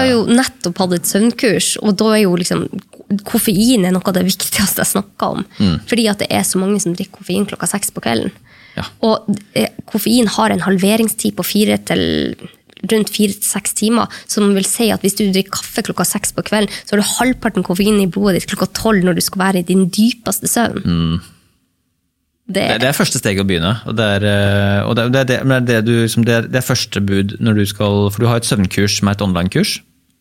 har jo nettopp hatt et søvnkurs, og da er jo liksom koffein er noe av det viktigste jeg snakker om. Fordi at det er så mange som drikker koffein klokka seks på kvelden. Ja. Og eh, koffein har en halveringstid på fire til rundt fire til seks timer, som vil si at hvis du drikker kaffe klokka seks på kvelden, så har du halvparten koffein i blodet ditt klokka tolv når du skal være i din dypeste søvn. Det, Det, det er første steg å begynne. Og det er, eh, og det, det, er det, det, du, liksom, det, det er første bud når du skal For du har et søvnkurs som er et online-kurs.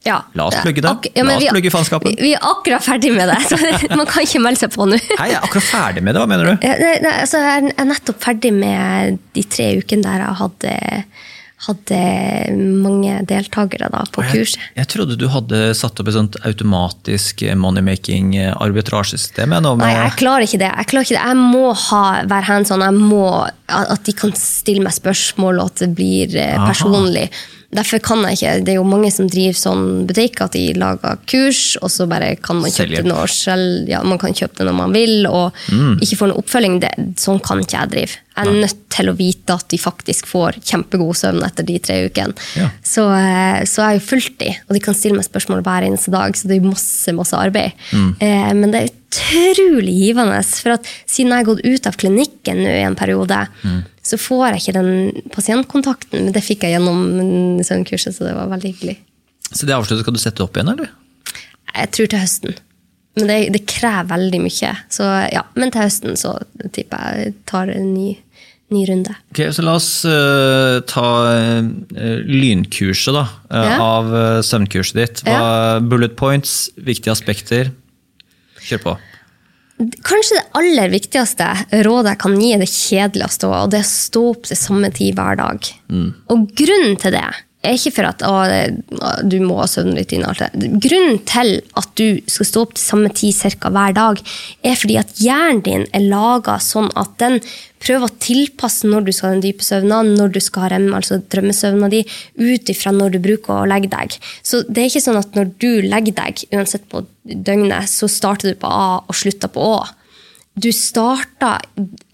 Ja. La oss plugge det. ja, La oss vi- plugge fanskapet. Vi, vi er akkurat ferdig med det, så man kan ikke melde seg på nå. Hei, jeg er akkurat ferdig med det. Hva mener du? Nei, nei, altså, jeg er- nettopp ferdig med de tre ukene der jeg hadde, hadde mange deltakere da, på Jeg, kurset. jeg trodde du hadde satt opp et sånt automatisk moneymaking arbitrasjesystem. jeg, nå Nei, jeg klarer ikke det. Jeg klarer ikke det. Jeg må ha, være hands on. Jeg må, at de kan stille meg spørsmål, og at det blir eh, Aha. personlig. Derfor kan jeg ikke. Det er jo mange som driver sånn butikk at de lager kurs, og så bare kan man kjøpe Selger. det når selv, ja, man kan kjøpe det når man vil, og Mm. ikke får noen oppfølging. Det, sånn kan ikke jeg drive. Jeg er nødt til å vite at de faktisk får kjempegod søvn etter de tre ukene. Ja. Så, eh, så jeg har jo fulgt de, og de kan stille meg spørsmål hver eneste dag, så det er masse, masse arbeid. Mm. Eh, men det er utrolig givende, for at siden jeg har gått ut av klinikken nå i en periode, Mm. Så får jeg ikke den pasientkontakten, men det fikk jeg gjennom søvnkurset, så det var veldig hyggelig. Så det avsluttet, skal du sette opp igjen, eller? Jeg tror til høsten. Men det, det krever veldig mye. Så ja, men til høsten så tipper jeg tar en ny, ny runde. Ok, så La oss uh, ta uh, lynkurset da, uh, Ja. av søvnkurset ditt. Hva, Bullet points, viktige aspekter. Kjør på. Kanskje det aller viktigste rådet jeg kan gi, er det kjedeligste, og det er å stå opp til samme tid hver dag. Og grunnen til det er ikke for at å, du må ha søvnrutine. alt det. Grunnen til at du skal stå opp til samme tid cirka hver dag, er fordi at hjernen din er laga sånn at den prøver å tilpasse når du skal ha den dype søvna, når du skal ha rem, altså drømmesøvna di, ut ifra når du bruker å legge deg. Så det er ikke sånn at når du legger deg, uansett på døgnet, så starter du på A og slutter på Å du starta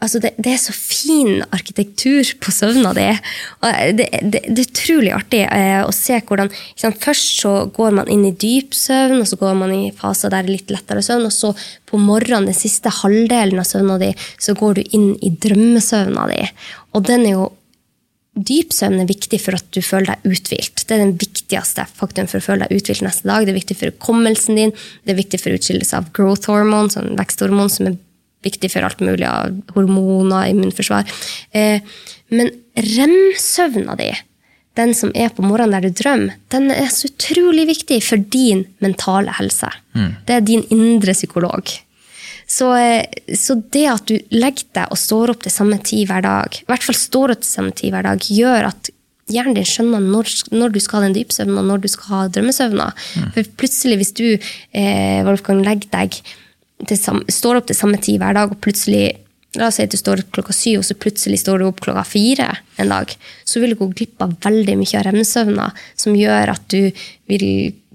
altså det, det er så fin arkitektur på søvna. Og Det, det, det er utrolig artig eh, å se hvordan sant, Først så går man inn i dyp søvn, og så går man i faser der det er litt lettere søvn. Og så på morgenen, den siste halvdelen av søvna di, så går du inn i drømmesøvna di. Og den er jo Dyp søvn er viktig for at du føler deg uthvilt. Det er den viktigste faktoren for å føle deg uthvilt neste dag. Det er viktig for hukommelsen din, det er viktig for utskillelse av growth hormone, sånn veksthormon, som er viktig for alt mulig av hormoner, immunforsvar. Eh, men rem-søvna di, den som er på morgenen der du drømmer, den er så utrolig viktig for din mentale helse. Det er din indre psykolog. Så, eh, så det at du legger deg og står opp til samme tid hver dag, i hvert fall står opp til samme tid hver dag, gjør at hjernen din skjønner når, når du skal ha den dypsøvna, når du skal ha drømmesøvna. For plutselig, hvis du eh, Wolfgang, legger deg til sam, står opp til samme tid hver dag, og plutselig La oss si at du står opp klokka syv, og så plutselig står du opp klokka fire en dag. Så vil du gå glipp av veldig mye av rem-søvna, som gjør at du vil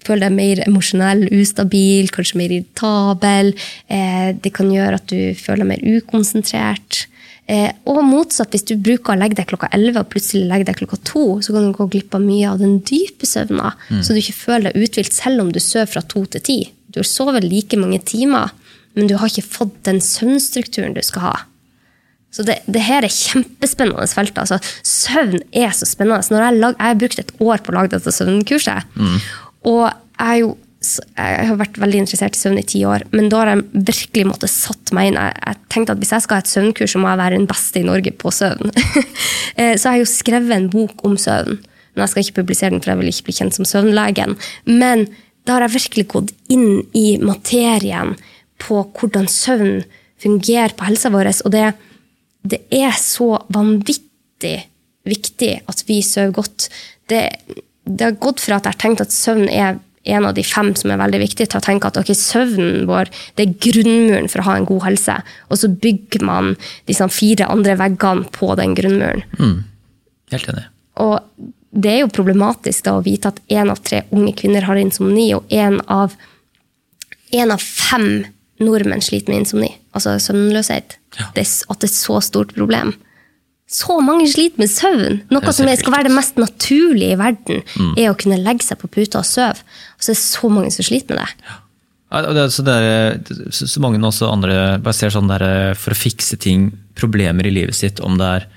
føle deg mer emosjonell, ustabil, kanskje mer irritabel. Eh, det kan gjøre at du føler deg mer ukonsentrert. Eh, og motsatt, hvis du bruker å legge deg klokka 11 og plutselig legger deg klokka 2, så kan du gå glipp av mye av den dype søvna, så du ikke føler deg uthvilt selv om du sover fra 2 til 10. Du har sovet like mange timer, men du har ikke fått den søvnstrukturen du skal ha. Så det, det her er kjempespennende felt. Altså. Søvn er så spennende. Når jeg, lag, jeg har brukt et år på å lage dette søvnkurset. Og jeg, jo, jeg har vært veldig interessert i søvn i ti år, men da har jeg virkelig måttet satt meg inn. Jeg, jeg tenkte at Hvis jeg skal ha et søvnkurs, så må jeg være den beste i Norge på søvn. Eh, så jeg har jo skrevet en bok om søvn. Men jeg skal ikke publisere den, for jeg vil ikke bli kjent som søvnlegen. Men da har jeg virkelig gått inn i materien på hvordan søvn fungerer på helsa vår. Og det, det er så vanvittig viktig at vi sover godt. Det, det har gått fra at jeg har tenkt at søvn er en av de fem som er veldig viktige, til å tenke at okay, søvnen vår det er grunnmuren for å ha en god helse. Og så bygger man de fire andre veggene på den grunnmuren. Helt enig. Og det er jo problematisk da å vite at én av tre unge kvinner har insomni, og én av, en av fem nordmenn sliter med insomni. Altså søvnløshet. Ja. Det, at det er så stort problem. Så mange sliter med søvn. Noe som skal være det mest naturlige i verden, Mm. er å kunne legge seg på puta og sove. Og så er det så mange som sliter med det. Ja, det, er- så, det er, så, så mange også andre bare ser sånn der, eh, for å fikse ting, problemer i livet sitt, om det er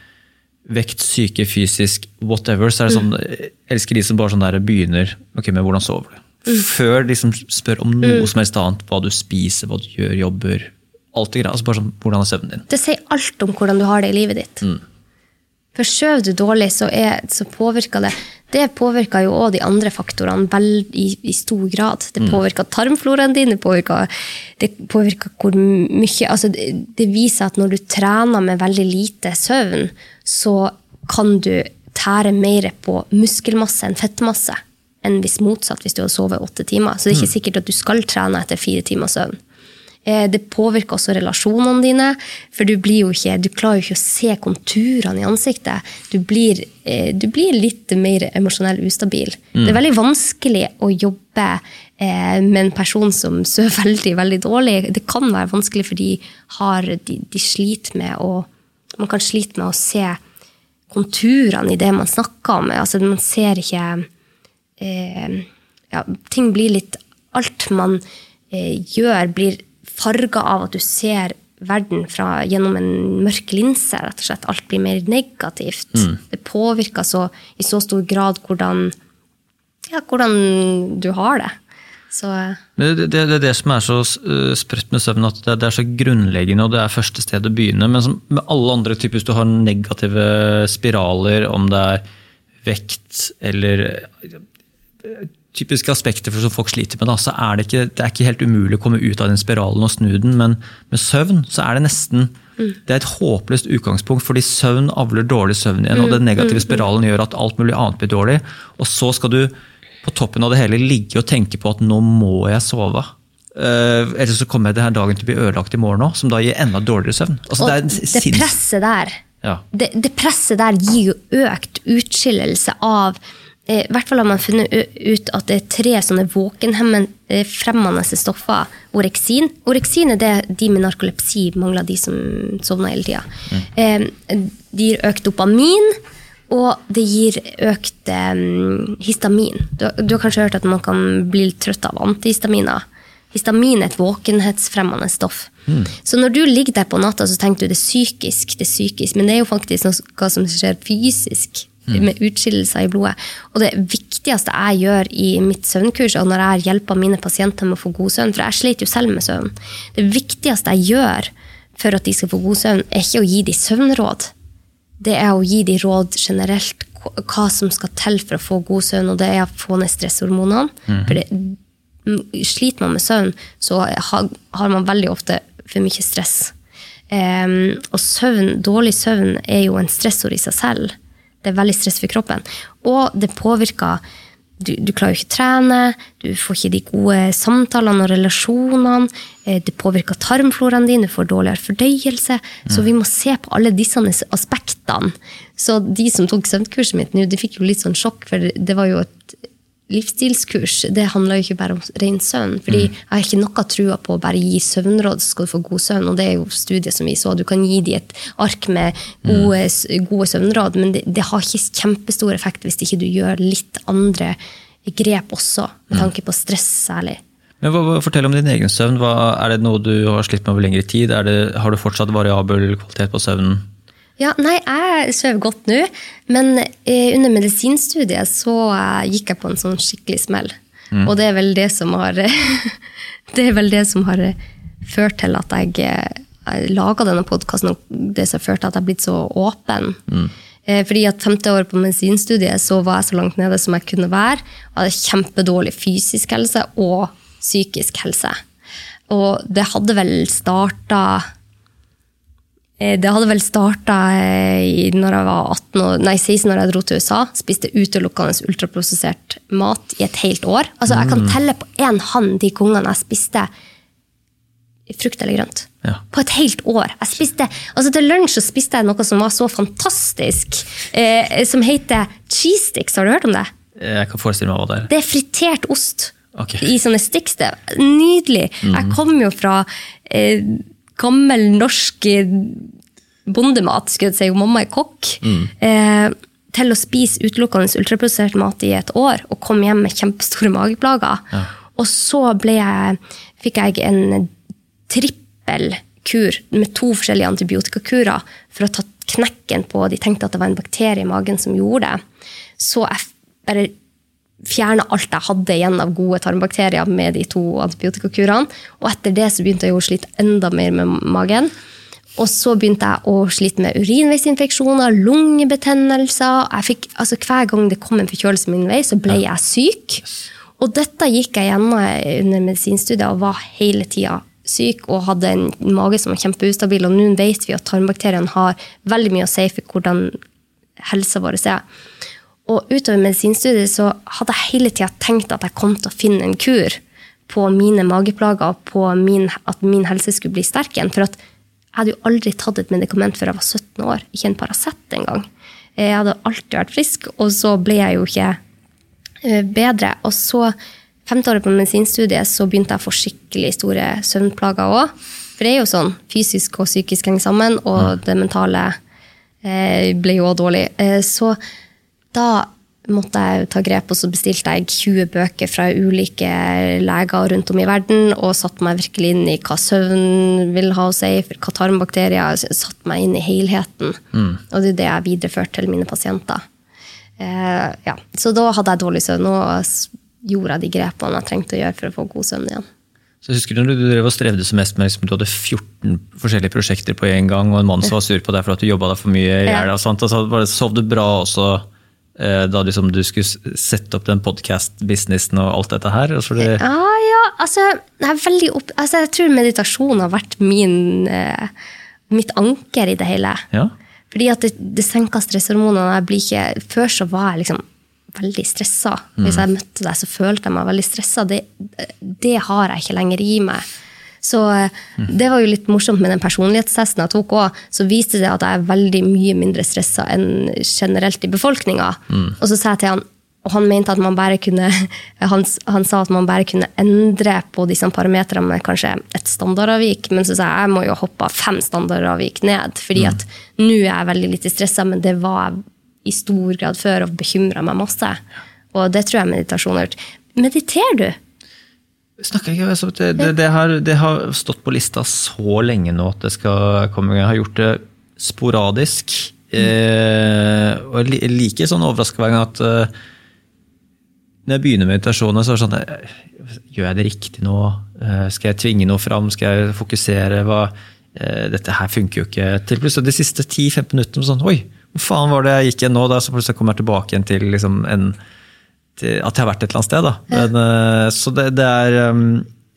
vekt, syke, fysisk, whatever, så er det sånn, mm. elsker de som bare sånn der begynner ok, med hvordan sover du. Før de liksom spør om noe som helst annet, hva du spiser, hva du gjør, jobber, alt det greia. Altså bare sånn, hvordan er søvnen din? Det sier alt om hvordan du har det i livet ditt. Mm. For sover du dårlig, så, er, så påvirker det Det påvirker jo òg de andre faktorene vel, i, i stor grad. Det påvirker tarmfloraen din, det påvirker, det påvirker hvor mye altså det, det viser at når du trener med veldig lite søvn, så kan du tære mer på muskelmasse enn fettmasse enn hvis motsatt, hvis du har sovet åtte timer. Så det er ikke sikkert at du skal trene etter fire timer søvn. Eh, Det påvirker også relasjonene dine, for du, ikke, du klarer jo ikke å se konturene i ansiktet. Du blir, eh, du blir litt mer emosjonell ustabil. Det er veldig vanskelig å jobbe eh, med en person som sover veldig, veldig dårlig. Det kan være vanskelig, for de, har, de, de sliter med å Man kan slite med å se konturene i det man snakker om. Altså, man ser ikke eh, ja, ting blir litt Alt man eh, gjør, blir farga av at du ser verden fra, gjennom en mørk linse. rett og slett. Alt blir mer negativt. Det påvirker så, i så stor grad hvordan, ja, hvordan du har det. Så Det, det, det er det som er så uh, sprøtt med søvn, at det, det er så grunnleggende, og det er første sted å begynne. Men som med alle andre typer, hvis du har negative spiraler, om det er vekt eller typiske aspekter for som folk sliter med, da, så er det, ikke, det er ikke helt umulig å komme ut av den spiralen og snu den. Men med søvn så er det nesten det er et håpløst utgangspunkt, fordi søvn avler dårlig søvn igjen. Og den negative spiralen gjør at alt mulig annet blir dårlig. Og så skal du på toppen av det hele ligge og tenke på at nå må jeg sove. Uh, ellers så kommer denne dagen til å bli ødelagt i morgen òg, som da gir enda dårligere søvn. Altså, og det det presset der Ja. det, det presset der gir jo økt utskillelse av I hvert fall har man funnet ut at det er tre sånne våkenfremmende stoffer. Oreksin. Oreksin er det de med narkolepsi mangler, de som sovner hele tida. Mm. Det gir økt dopamin, og det gir økt eh, histamin. Du, har- du har kanskje hørt at man kan bli litt trøtt av antihistaminer. Histamin er et våkenhetsfremmende stoff. Så når du ligger der på natta, så tenker du det er psykisk, det er psykisk, men det er jo faktisk noe som skjer fysisk. Med utskillelser i blodet. Og det viktigste jeg gjør i mitt søvnkurs, og når jeg hjelper mine pasienter med å få god søvn, for jeg sliter jo selv med søvn Det viktigste jeg gjør for at de skal få god søvn, er ikke å gi dem søvnråd. Det er å gi dem råd generelt hva som skal til for å få god søvn, og det er å få ned stresshormonene. For det, sliter man med søvn, så har man veldig ofte for mye stress. Um, og søvn, dårlig søvn er jo en stressord i seg selv. Det er veldig stress for kroppen. Og det påvirker du, du klarer ikke å trene, du får ikke de gode samtalene og relasjonene. eh, Det påvirker tarmfloraen din, du får dårligere fordøyelse. Så vi må se på alle disse aspektene. Så de som tok søvnkurset mitt nå, de fikk jo litt sånn sjokk, for det var jo et livsstilskurs. Det handler jo ikke bare om ren søvn. fordi jeg har ikke noe trua på å bare gi søvnråd, så skal du få god søvn. Og det er jo studiet som vi så. Du kan gi dem et ark med gode, gode søvnråd, men det, det har ikke kjempestor effekt hvis ikke du gjør litt andre grep også, med tanke på stress særlig. Men hva, hva, Fortell om din egen søvn. Hva, er det noe du har slitt med over lengre tid? Det, har du fortsatt variabel kvalitet på søvnen? Ja, nei, jeg sover godt nå, men eh, under medisinstudiet så eh, gikk jeg på en sånn skikkelig smell. Og det er vel det som har Det er vel det som har eh, ført til at jeg, jeg laga denne podkasten, og det som har ført til at jeg har blitt så åpen. Eh, Fordi at femte år på medisinstudiet så var jeg så langt nede som jeg kunne være. Jeg hadde kjempedårlig fysisk helse og psykisk helse. Og det hadde vel starta Det hadde vel starta når jeg var 18 nei, 16 når jeg dro til USA. Spiste utelukkende ultraprosessert mat i et helt år. Altså, Jeg kan telle på én hånd de gangene jeg spiste frukt eller grønt. Ja. På et helt år. Jeg spiste, altså Til lunsj så spiste jeg noe som var så fantastisk, eh, som heter cheese sticks. Har du hørt om det? Jeg kan forestille meg hva det er. Det er fritert ost okay. i sånne sticks. Det er Nydelig. Jeg kom jo fra eh, gammel norsk bondemat, skulle jeg si, mamma er kokk, eh, til å spise utelukkende ultraprosessert mat i et år, og komme hjem med kjempestore mageplager. Og så jeg, fikk jeg en trippel kur med to forskjellige antibiotikakurer for å ta knekken på De tenkte at det var en bakterie i magen som gjorde det. Så jeg bare fjerna alt jeg hadde igjen av gode tarmbakterier med de to antibiotikakurene. Og etter det så begynte jeg å slite enda mer med magen. Og så begynte jeg å slite med urinveisinfeksjoner, lungebetennelser. Jeg fikk, altså Hver gang det kom en forkjølelse min vei, så ble jeg syk. Og dette gikk jeg gjennom under medisinstudiet og var hele tida syk og hadde en mage som var kjempeustabil. Og nå vet vi at tarmbakteriene har veldig mye å si for hvordan helsa vår er. Og utover medisinstudiet så hadde jeg hele tida tenkt at jeg kom til å finne en kur på mine mageplager og på min, at min helse skulle bli sterk igjen. For at jeg hadde jo aldri tatt et medikament før jeg var 17 år. Ikke en Paracet engang. Jeg hadde alltid vært frisk, og så ble jeg jo ikke eh, bedre. Og så, femte året på medisinstudiet, så begynte jeg å få skikkelig store søvnplager òg. For det er jo sånn, fysisk og psykisk henger sammen, og det mentale eh, ble jo òg dårlig. Eh, så da måtte jeg ta grep, og så bestilte jeg 20 bøker fra ulike leger rundt om i verden, og satte meg virkelig inn i hva søvn vil ha å si, for hva tarmbakterier Satte meg inn i helheten. Og det er det jeg videreførte til mine pasienter. Eh, ja. Så da hadde jeg dårlig søvn, og gjorde jeg de grepene jeg trengte å gjøre for å få god søvn igjen. Så jeg husker når du drev og strevde som mest med liksom, du hadde 14 forskjellige prosjekter på en gang, og en mann som var sur på deg for at du jobba deg for mye i hjel. og sånt, og så sov du bra også da liksom du skulle sette opp den podkast-businessen og alt dette her? og det, Ja, ja, altså, jeg, opp, altså, jeg tror meditasjon har vært min, eh, mitt anker i det hele. ja? Fordi at det, det senker stresshormonene. Ikke, før så var jeg liksom veldig stressa. Hvis jeg møtte deg, så følte jeg meg veldig stressa. Det, det har jeg ikke lenger i meg. Så eh, det var jo litt morsomt med den personlighetstesten jeg tok òg. Så viste det at jeg er veldig mye mindre stressa enn generelt i befolkninga. Og så sa jeg til han, og han mente at man bare kunne han, han sa at man bare kunne endre på disse parametrene med kanskje et standardavvik. Men så sa jeg jeg må jo hoppe fem standardavvik ned. fordi at nå er jeg veldig lite stressa, men det var jeg i stor grad før og bekymra meg masse. Og det tror jeg meditasjon har gjort. Mediterer du? Snakker ikke, altså, det, det, det, har, det har stått på lista så lenge nå at det skal komme. Jeg har gjort det sporadisk. Eh, og jeg liker sånn overraska hver gang at eh, når jeg begynner med meditasjonen, så er det sånn eh, Gjør jeg det riktig nå? Eh, skal jeg tvinge noe fram? Skal jeg fokusere? Hva, eh, dette her funker jo ikke. Til plutselig de siste 10-15 minuttene sånn Oi, hvor faen var det jeg gikk igjen nå? Da, så plutselig kommer jeg tilbake igjen til liksom en at jeg har vært et eller annet sted. Da. Men, eh, så det, det er um,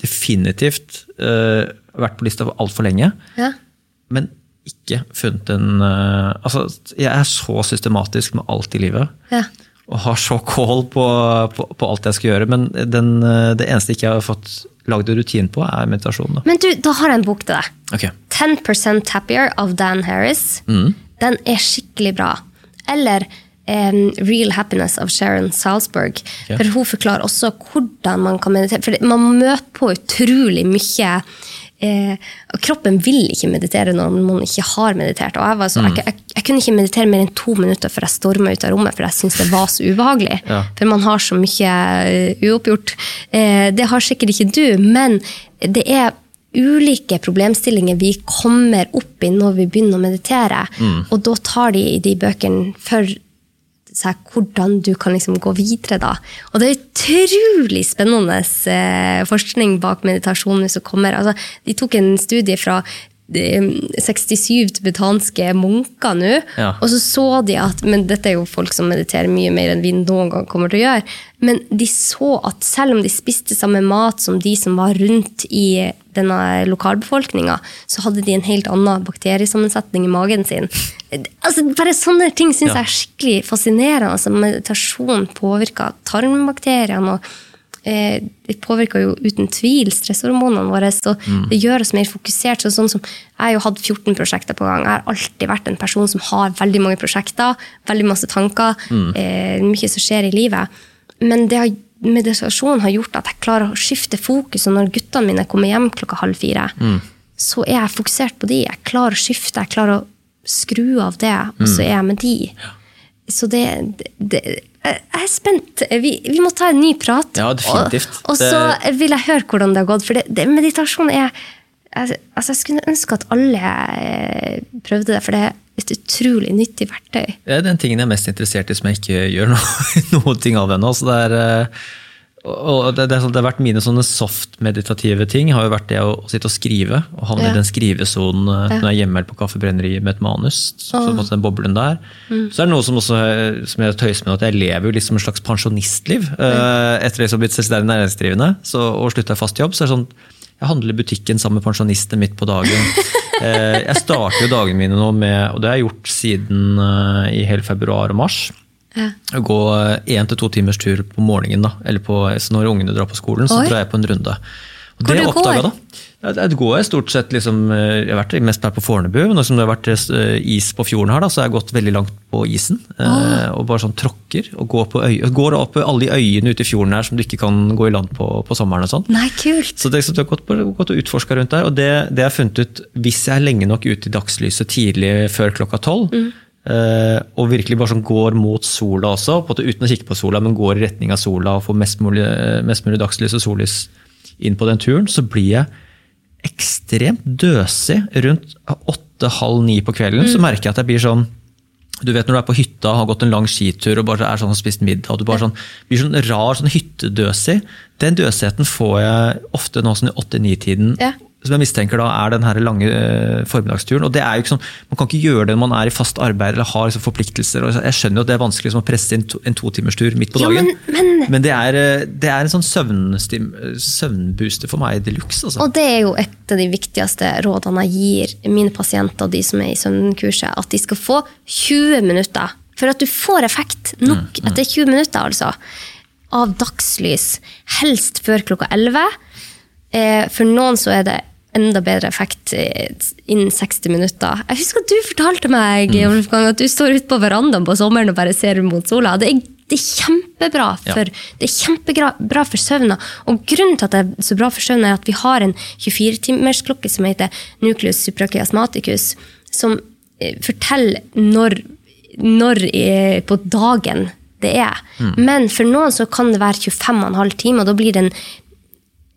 definitivt uh, vært på lista for altfor lenge, Ja. men ikke funnet en uh, Altså, jeg er så systematisk med alt i livet. ja. Og har så kål på, på, på alt jeg skal gjøre. Men den, det eneste jeg ikke har fått lagd en rutine på, er meditasjon. Da. Men du, da har jeg en bok til deg. Ok. 10 Happier av Dan Harris. Den er skikkelig bra. Eller em, Real Happiness av Sharon Salzberg. Ja. For hun forklarer også hvordan man kan meditere. For man møter på utrolig mye eh, Kroppen vil ikke meditere når man ikke har meditert. Og jeg, var så, jeg, jeg, jeg kunne ikke meditere mer enn to minutter før jeg storma ut av rommet, for jeg syntes det var så ubehagelig. Ja. For man har så mye eh, uoppgjort. Eh, det har sikkert ikke du, men det er ulike problemstillinger vi kommer opp i når vi begynner å meditere. Og da tar de i de bøkene for seg hvordan du kan liksom gå videre. da. Og det er utrolig spennende eh, forskning bak meditasjonen som kommer. Altså, de tok en studie fra eh, 67 tibetanske munker nå, Ja. og så så de at Men dette er jo folk som mediterer mye mer enn vi noen gang kommer til å gjøre. Men de så at selv om de spiste samme mat som de som var rundt i denne lokalbefolkninga, så hadde de en helt annen bakteriesammensetning i magen sin. Altså, bare sånne ting syns Ja. jeg er skikkelig fascinerende. Altså, meditasjon påvirker tarmbakteriene. og eh, Det påvirker jo uten tvil stresshormonene våre. så Det gjør oss mer fokusert. Så sånn som, jeg har jo hatt 14 prosjekter på gang. Jeg har alltid vært en person som har veldig mange prosjekter, veldig masse tanker. Eh, mye som skjer i livet. Men det har, meditasjon har gjort at jeg klarer å skifte fokus. Og når guttene mine kommer hjem klokka halv fire, så er jeg fokusert på de. Jeg klarer å skifte. Jeg klarer å skru av det, og så er jeg med de. Så det, det, Jeg er spent. Vi, vi må ta en ny prat. Ja, definitivt. Og, og så vil jeg høre hvordan det har gått, for det, det, meditasjon er altså, Jeg skulle ønske at alle eh, prøvde det, for det et utrolig nyttig verktøy. Det er den tingen jeg er mest interessert i som jeg ikke gjør noe, noe ting av ennå. det er... eh, det, det, sånn- det har vært Mine sånne soft-meditative ting har jo vært det å, å sitte og skrive. og Havne Ja. i den skrivesonen ja. når jeg er hjemme eller på kaffebrenneriet med et manus. Så, så den boblen der. Så er det noe som også eh, som jeg tøyser med, at jeg lever jo liksom et slags pensjonistliv. eh, Etter har blitt selvstendig næringsdrivende så, og slutta i fast jobb. så er det sånn, Jeg handler i butikken sammen med pensjonistene midt på dagen. Eh, Jeg starter jo dagene mine nå med, og det har jeg gjort siden eh, i hele februar og mars Ja. gå én til to timers tur på morgenen. da, eller på, så Når ungene drar på skolen, så Oi. drar jeg på en runde. Hvor det du da, ja, det går stort sett liksom, eh, Jeg har vært mest her på Fornebu. Nå som det har vært eh, is på fjorden her, da, så har jeg gått veldig langt på isen. Ah. Og bare sånn tråkker. Og går, på øy, går opp alle de øyene ute i fjorden her som du ikke kan gå i land på på sommeren. og sånn. Nei, kult! Så det, så det har gått, på- gått og utforska rundt der, og det, det har jeg funnet ut hvis jeg er lenge nok ute i dagslyset tidlig før klokka tolv, Uh, og virkelig bare sånn går mot sola også, uten å kikke på sola, men går i retning av sola og får mest mulig, mest mulig dagslys og sollys inn på den turen, så blir jeg ekstremt døsig rundt åtte-halv ni på kvelden. Så merker jeg at jeg blir sånn du vet når du er på hytta, har gått en lang skitur og bare er sånn og spist middag, og du bare sånn, blir sånn rar sånn hyttedøsig. Den døsigheten får jeg ofte nå sånn i åtte-ni-tiden. Ja. Som jeg mistenker da er den her lange eh, formiddagsturen. og det er jo ikke sånn, Man kan ikke gjøre det når man er i fast arbeid eller har liksom forpliktelser. og Jeg skjønner jo at det er vanskelig å presse inn to, en totimerstur midt på Ja, dagen. men- men- det, er, eh, det er en sånn søvnstim, søvnbooster for meg de luxe. Altså. Og det er jo et av de viktigste rådene jeg gir mine pasienter, de som er i søvnkurset, at de skal få 20 minutter. For at du får effekt nok etter 20 minutter, altså. Av dagslys. Helst før klokka 11. Eh, For noen så er det enda bedre effekt innen 60 minutter. Jeg husker at du fortalte meg mm. at du står ute på verandaen på sommeren og bare ser mot sola. Det er, det er kjempebra Ja. for det er kjempebra for søvna. Og grunnen til at det er så bra for søvna, er at vi har en 24-timersklokke som heter nucleus suprachiasmaticus, som eh, forteller når, når på dagen det er. Men for noen så kan det være 25,5 timer, og da blir den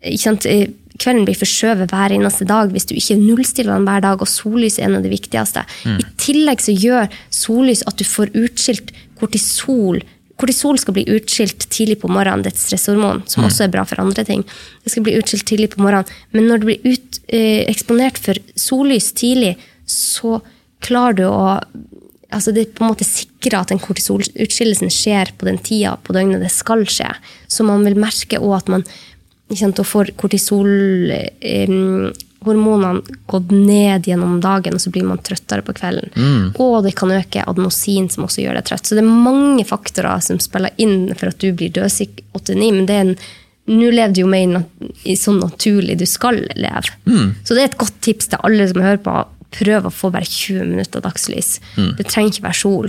ikke sant, eh, Kvelden blir forskjøvet hver eneste dag hvis du ikke nullstiller den hver dag, og sollys er en av de viktigste. I tillegg så gjør sollys at du får utskilt kortisol. Kortisol skal bli utskilt tidlig på morgenen, det er et stresshormon, som også er bra for andre ting. Det skal bli utskilt tidlig på morgenen, Men når du blir ut, eh, eksponert for sollys tidlig, så klarer du å altså det på en måte sikrer at den kortisolutskillelsen skjer på den tida på døgnet det skal skje. Så man vil merke også at man da får kortisolhormonene gått ned gjennom dagen, og så blir man trøttere på kvelden. Og det kan øke adenosin, som også gjør deg trøtt. Så det er mange faktorer som spiller inn for at du blir dødsik 89, men det er en nå lever du jo mer nat- i sånn naturlig du skal leve. Så det er et godt tips til alle som hører på. Prøv å få bare 20 minutter dagslys. Det trenger ikke være sol.